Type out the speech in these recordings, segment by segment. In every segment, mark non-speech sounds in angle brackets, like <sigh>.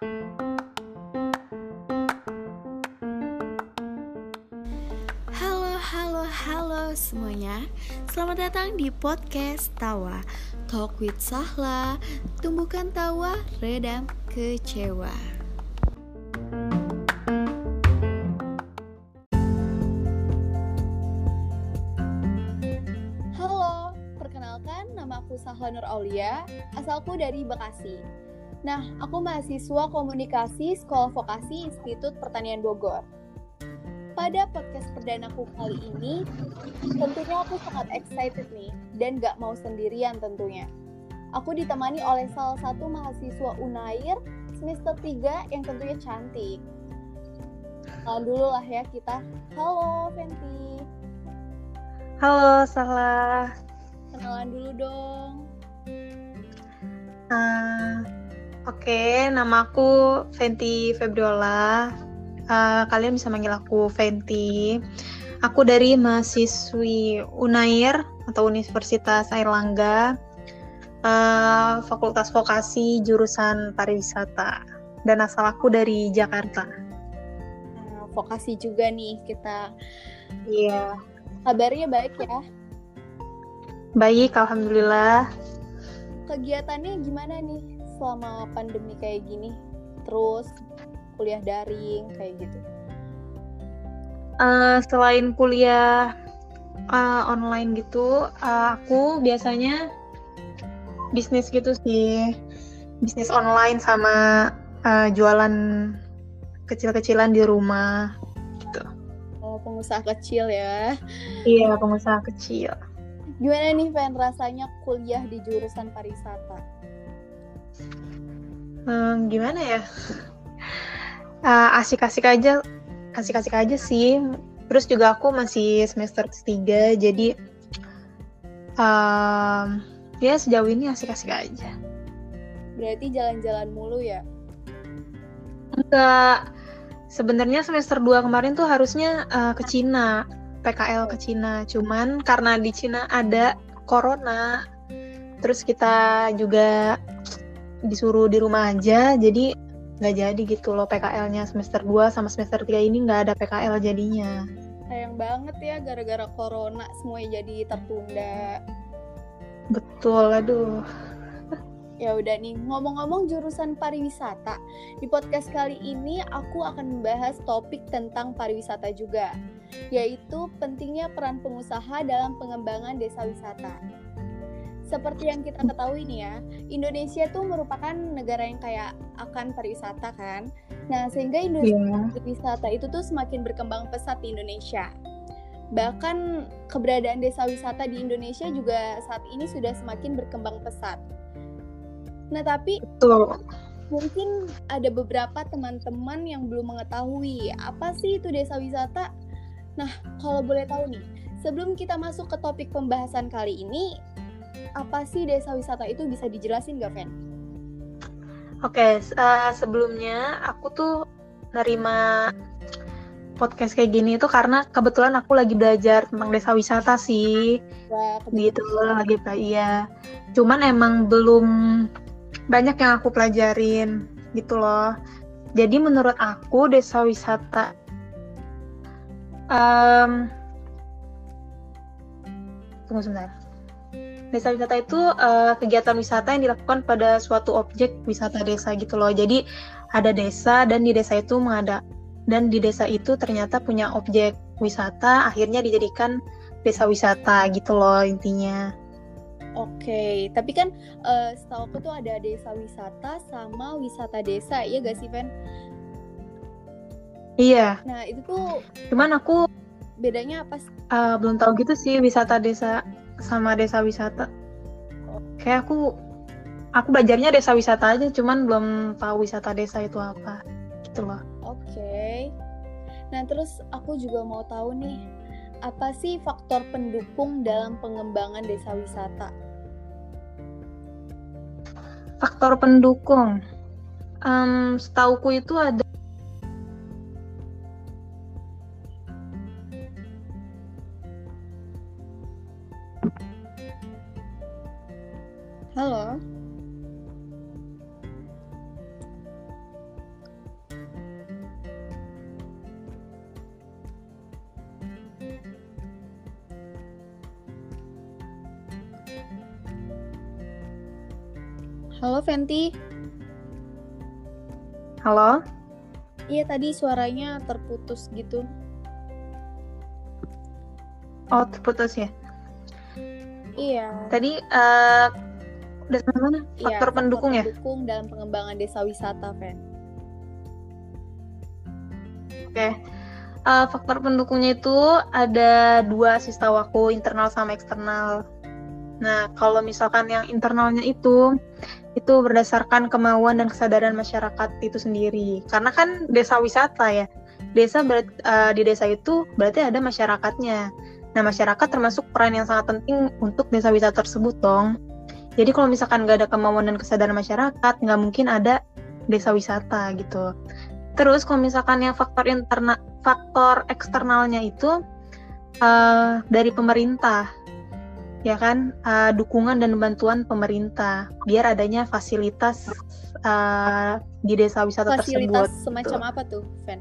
Halo, halo, halo semuanya. Selamat datang di podcast Tawa. Talk with Sahla. Tumbuhkan tawa, redam kecewa. Halo, perkenalkan nama aku Sahla Nur Aulia, asalku dari Bekasi. Nah, aku mahasiswa komunikasi Sekolah Vokasi Institut Pertanian Bogor. Pada podcast perdanaku kali ini, tentunya aku sangat excited nih, dan gak mau sendirian tentunya. Aku ditemani oleh salah satu mahasiswa Unair semester 3 yang tentunya cantik. Kenalan dulu lah ya kita. Halo, Fenty. Halo, Salah. Kenalan dulu dong. Uh, Oke, okay, namaku Fenty Febriola. Uh, kalian bisa manggil aku Fenty. Aku dari mahasiswi Unair atau Universitas Airlangga, uh, Fakultas Vokasi jurusan Pariwisata. Dan asal aku dari Jakarta. Nah, vokasi juga nih kita. Iya. Yeah. Kabarnya baik ya? Baik, alhamdulillah. Kegiatannya gimana nih selama pandemi kayak gini? Terus kuliah daring kayak gitu? Uh, selain kuliah uh, online gitu, uh, aku biasanya bisnis gitu sih, bisnis online sama uh, jualan kecil-kecilan di rumah pengusaha kecil ya. Iya, pengusaha kecil. Gimana nih Fen rasanya kuliah di jurusan pariwisata? Hmm, gimana ya? Uh, asik-asik aja, asik-asik aja sih. Terus juga aku masih semester 3, jadi um, ya sejauh ini asik-asik aja. Berarti jalan-jalan mulu ya? Enggak, sebenarnya semester 2 kemarin tuh harusnya uh, ke Cina, PKL ke Cina. Cuman karena di Cina ada corona, terus kita juga disuruh di rumah aja, jadi nggak jadi gitu loh PKL-nya semester 2 sama semester 3 ini nggak ada PKL jadinya. Sayang banget ya gara-gara corona semuanya jadi tertunda. Betul, aduh. Ya udah nih, ngomong-ngomong jurusan pariwisata. Di podcast kali ini aku akan membahas topik tentang pariwisata juga, yaitu pentingnya peran pengusaha dalam pengembangan desa wisata. Seperti yang kita ketahui nih ya, Indonesia tuh merupakan negara yang kayak akan pariwisata kan. Nah, sehingga industri yeah. pariwisata itu tuh semakin berkembang pesat di Indonesia. Bahkan keberadaan desa wisata di Indonesia juga saat ini sudah semakin berkembang pesat. Nah, tapi Betul. mungkin ada beberapa teman-teman yang belum mengetahui apa sih itu desa wisata. Nah, kalau boleh tahu nih, sebelum kita masuk ke topik pembahasan kali ini, apa sih desa wisata itu bisa dijelasin gak, Fen? Oke, uh, sebelumnya aku tuh nerima podcast kayak gini itu karena kebetulan aku lagi belajar tentang desa wisata sih. Wah, gitu lagi iya. Cuman emang belum banyak yang aku pelajarin gitu loh. Jadi menurut aku desa wisata um, tunggu sebentar. Desa wisata itu uh, kegiatan wisata yang dilakukan pada suatu objek wisata desa gitu loh. Jadi ada desa dan di desa itu mengada dan di desa itu ternyata punya objek wisata akhirnya dijadikan desa wisata gitu loh intinya. Oke, okay. tapi kan uh, setahu aku tuh ada desa wisata sama wisata desa, iya gak sih, Ven? Iya. Nah, itu tuh cuman aku bedanya apa sih? Uh, belum tahu gitu sih wisata desa sama desa wisata. Kayak aku aku belajarnya desa wisata aja, cuman belum tahu wisata desa itu apa. Gitu loh. Oke. Okay. Nah, terus aku juga mau tahu nih, apa sih faktor pendukung dalam pengembangan desa wisata? Faktor pendukung, um, setauku itu ada Halo. Halo Fenty. Halo? Iya tadi suaranya terputus gitu. Oh, terputus ya? Iya. Tadi uh, udah sampai mana? Iya, Faktor pendukung ya? pendukung dalam pengembangan desa wisata, Fen. Oke. Uh, faktor pendukungnya itu ada dua sih aku, internal sama eksternal. Nah, kalau misalkan yang internalnya itu itu berdasarkan kemauan dan kesadaran masyarakat itu sendiri. Karena kan desa wisata ya. Desa ber, uh, di desa itu berarti ada masyarakatnya. Nah, masyarakat termasuk peran yang sangat penting untuk desa wisata tersebut dong. Jadi kalau misalkan nggak ada kemauan dan kesadaran masyarakat, nggak mungkin ada desa wisata gitu. Terus kalau misalkan yang faktor interna, faktor eksternalnya itu uh, dari pemerintah, ya kan, uh, dukungan dan bantuan pemerintah biar adanya fasilitas uh, di desa wisata fasilitas tersebut. Fasilitas semacam gitu. apa tuh, Fen?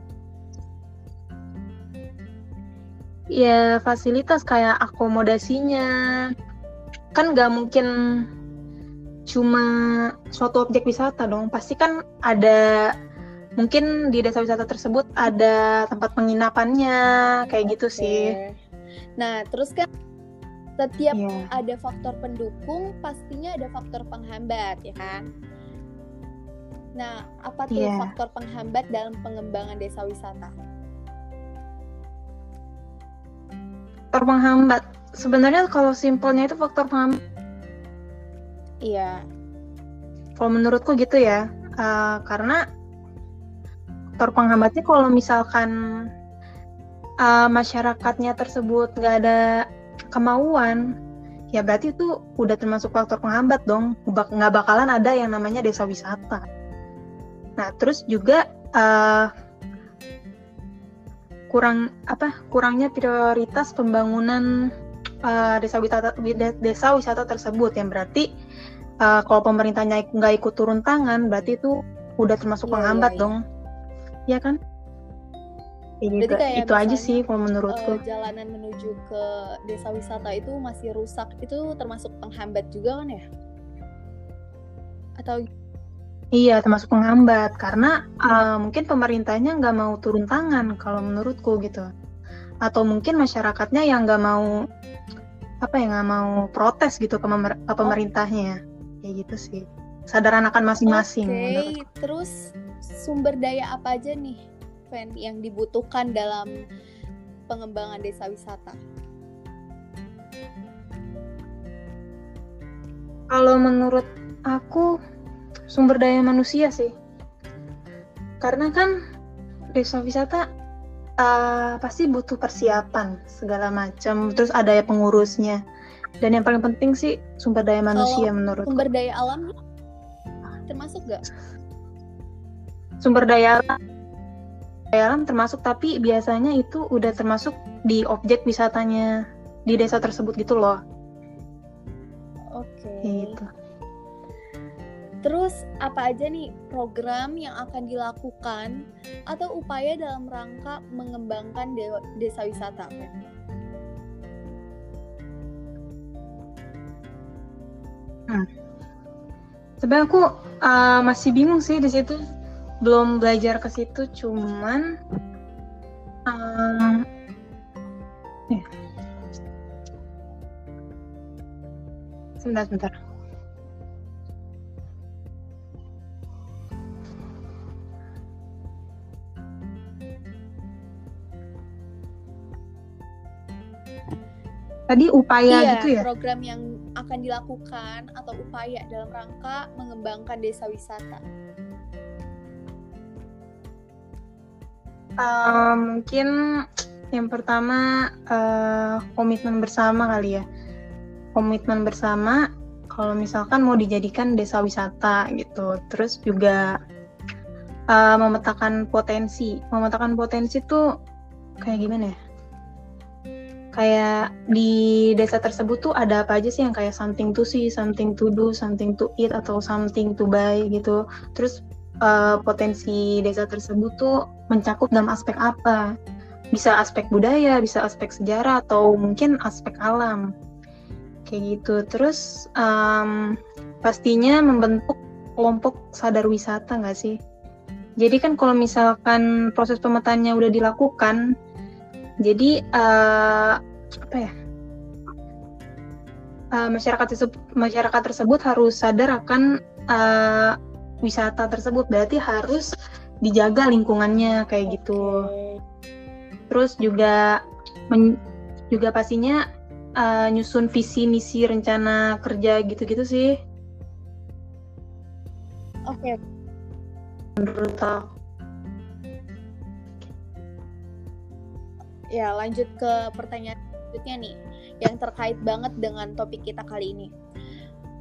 Ya fasilitas kayak akomodasinya, kan nggak mungkin cuma suatu objek wisata dong, pasti kan ada mungkin di desa wisata tersebut ada tempat penginapannya kayak gitu sih. Nah, terus kan setiap yeah. ada faktor pendukung, pastinya ada faktor penghambat, ya kan? Nah, apa tuh yeah. faktor penghambat dalam pengembangan desa wisata? Faktor penghambat, sebenarnya kalau simpelnya itu faktor penghambat. Iya. Kalau menurutku gitu ya, uh, karena faktor penghambatnya kalau misalkan uh, masyarakatnya tersebut nggak ada kemauan. Ya berarti itu udah termasuk faktor penghambat dong. Nggak bakalan ada yang namanya desa wisata. Nah terus juga uh, kurang apa kurangnya prioritas pembangunan uh, desa wisata desa wisata tersebut. Yang berarti uh, kalau pemerintahnya nggak ikut turun tangan berarti itu udah termasuk yeah, penghambat yeah, yeah. dong. Ya kan ya, Jadi kayak itu aja sih kalau menurutku uh, jalanan menuju ke desa wisata itu masih rusak itu termasuk penghambat juga kan ya atau Iya, termasuk penghambat karena uh, mungkin pemerintahnya nggak mau turun tangan kalau menurutku gitu, atau mungkin masyarakatnya yang nggak mau apa ya nggak mau protes gitu ke, ke pemerintahnya, kayak gitu sih. Sadaran akan masing-masing. Oke, okay. terus sumber daya apa aja nih, Fen, yang dibutuhkan dalam pengembangan desa wisata? Kalau menurut aku sumber daya manusia sih, karena kan desa wisata uh, pasti butuh persiapan segala macam, terus ada ya pengurusnya, dan yang paling penting sih sumber daya manusia Kalau menurut. Sumber daya alam termasuk gak? sumber daya alam termasuk tapi biasanya itu udah termasuk di objek wisatanya di desa tersebut gitu loh. Oke. Okay. Gitu. Terus apa aja nih program yang akan dilakukan atau upaya dalam rangka mengembangkan de desa wisata? Hmm. Sebenarnya aku uh, masih bingung sih di situ belum belajar ke situ cuman um, ya. sebentar sebentar. Tadi upaya iya, gitu ya? program yang akan dilakukan atau upaya dalam rangka mengembangkan desa wisata Uh, mungkin yang pertama uh, komitmen bersama kali ya. Komitmen bersama kalau misalkan mau dijadikan desa wisata gitu. Terus juga uh, memetakan potensi. Memetakan potensi tuh kayak gimana ya? Kayak di desa tersebut tuh ada apa aja sih yang kayak something to see, something to do, something to eat atau something to buy gitu. Terus uh, potensi desa tersebut tuh mencakup dalam aspek apa? Bisa aspek budaya, bisa aspek sejarah, atau mungkin aspek alam. Kayak gitu. Terus um, pastinya membentuk kelompok sadar wisata nggak sih? Jadi kan kalau misalkan proses pemetaannya udah dilakukan, jadi uh, apa ya? Uh, masyarakat tersebut, masyarakat tersebut harus sadar akan uh, wisata tersebut. Berarti harus dijaga lingkungannya kayak gitu. Terus juga men, juga pastinya uh, nyusun visi misi rencana kerja gitu-gitu sih. Oke. Okay. Menurut aku. Ya, lanjut ke pertanyaan selanjutnya nih, yang terkait banget dengan topik kita kali ini.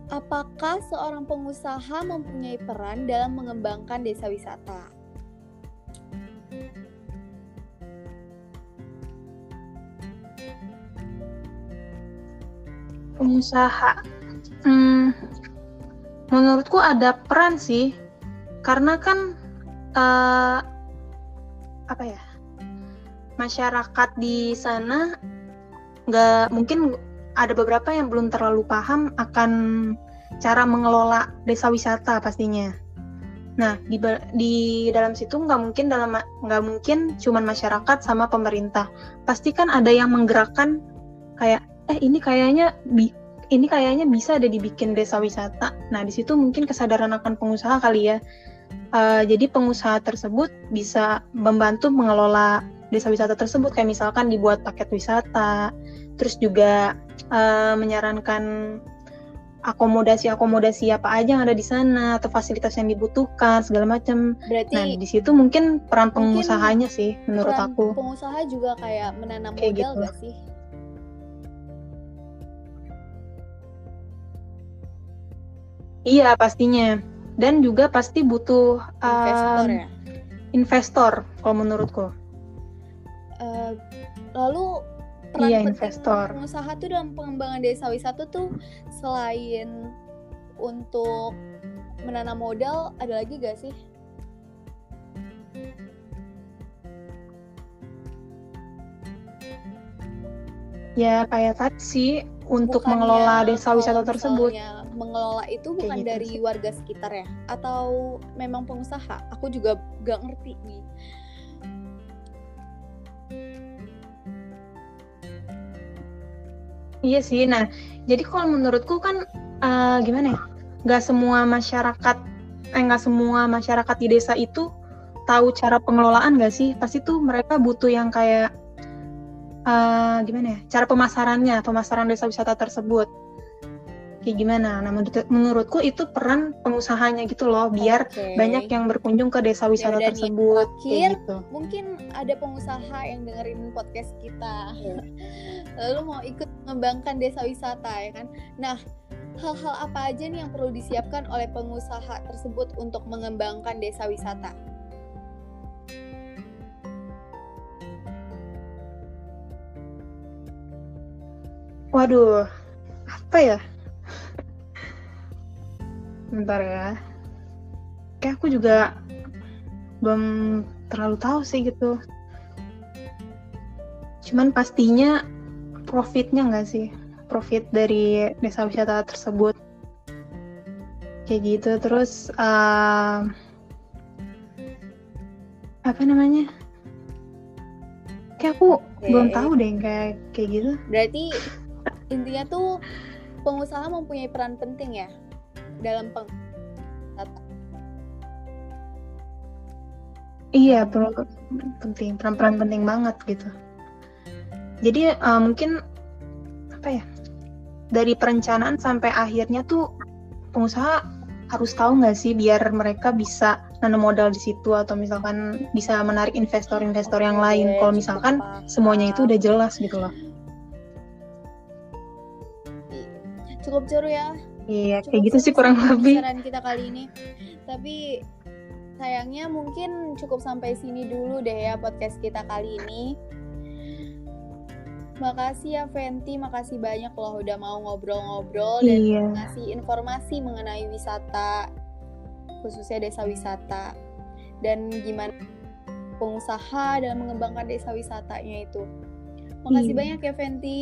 Apakah seorang pengusaha mempunyai peran dalam mengembangkan desa wisata? Pengusaha, hmm, menurutku ada peran sih, karena kan uh, apa ya? masyarakat di sana nggak mungkin ada beberapa yang belum terlalu paham akan cara mengelola desa wisata pastinya. Nah di di dalam situ nggak mungkin dalam nggak mungkin cuman masyarakat sama pemerintah. Pasti kan ada yang menggerakkan kayak eh ini kayaknya bi ini kayaknya bisa ada dibikin desa wisata. Nah di situ mungkin kesadaran akan pengusaha kali ya. Uh, jadi pengusaha tersebut bisa membantu mengelola desa wisata tersebut kayak misalkan dibuat paket wisata terus juga uh, menyarankan akomodasi-akomodasi apa aja yang ada di sana atau fasilitas yang dibutuhkan segala macam. Berarti nah di situ mungkin peran pengusahanya sih menurut peran aku. Pengusaha juga kayak menanam kayak modal gitu. gak sih? Iya pastinya dan juga pasti butuh investor um, ya. Investor kalau menurutku. Uh, lalu peran Iya, investor. pengusaha tuh dalam pengembangan desa wisata tuh selain untuk menanam modal ada lagi gak sih? Ya kayak tadi sih untuk Bukannya mengelola desa wisata tersebut. mengelola itu bukan gitu dari sih. warga sekitar ya atau memang pengusaha? Aku juga gak ngerti nih. Iya sih. Nah, jadi kalau menurutku kan eh, gimana ya? Gak semua masyarakat, eh nggak semua masyarakat di desa itu tahu cara pengelolaan gak sih? Pasti tuh mereka butuh yang kayak eh, gimana ya? Cara pemasarannya, pemasaran desa wisata tersebut. Kayak gimana? Nah, menurut, menurutku itu peran pengusahanya gitu loh, biar banyak yang berkunjung ke desa wisata udah nih, tersebut. terakhir. Kayak gitu. Mungkin ada pengusaha yang dengerin podcast kita. Iya. <laughs> Lalu mau ikut mengembangkan desa wisata ya kan. Nah, hal-hal apa aja nih yang perlu disiapkan oleh pengusaha tersebut untuk mengembangkan desa wisata? Waduh, apa ya? Bentar ya. Kayak aku juga belum terlalu tahu sih gitu. Cuman pastinya profitnya nggak sih? Profit dari desa wisata tersebut. Kayak gitu. Terus eh, apa namanya? Kayak aku belum Oke. tahu deh kayak kayak gitu. Berarti intinya tuh pengusaha mempunyai peran penting ya dalam peng Iya, perlu penting, peran-peran penting banget gitu. Jadi eh, mungkin apa ya? Dari perencanaan sampai akhirnya tuh pengusaha harus tahu nggak sih biar mereka bisa nanam modal di situ atau misalkan bisa menarik investor-investor yang lain. Oke, Kalau cukup misalkan paham. semuanya itu udah jelas gitu loh. cukup seru ya Iya, Cukup kayak gitu sih kurang lebih. pembicaraan kita kali ini. Tapi sayangnya mungkin cukup sampai sini dulu deh ya podcast kita kali ini. Makasih ya Fenty, makasih banyak loh udah mau ngobrol-ngobrol dan Iya. ngasih informasi mengenai wisata khususnya desa wisata dan gimana pengusaha dalam mengembangkan desa wisatanya itu. Makasih Iya. banyak ya Fenty.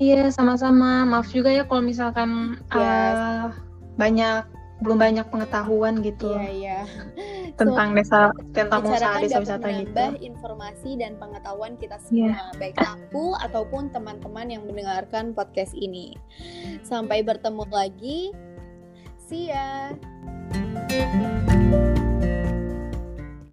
Iya, sama-sama. Maaf juga ya kalau misalkan Yes. uh, banyak belum banyak pengetahuan gitu Iya, iya. tentang desa tentang usaha desa wisata gitu. menambah informasi dan pengetahuan kita semua, baik aku ataupun teman-teman yang mendengarkan podcast ini. Sampai bertemu lagi. See ya.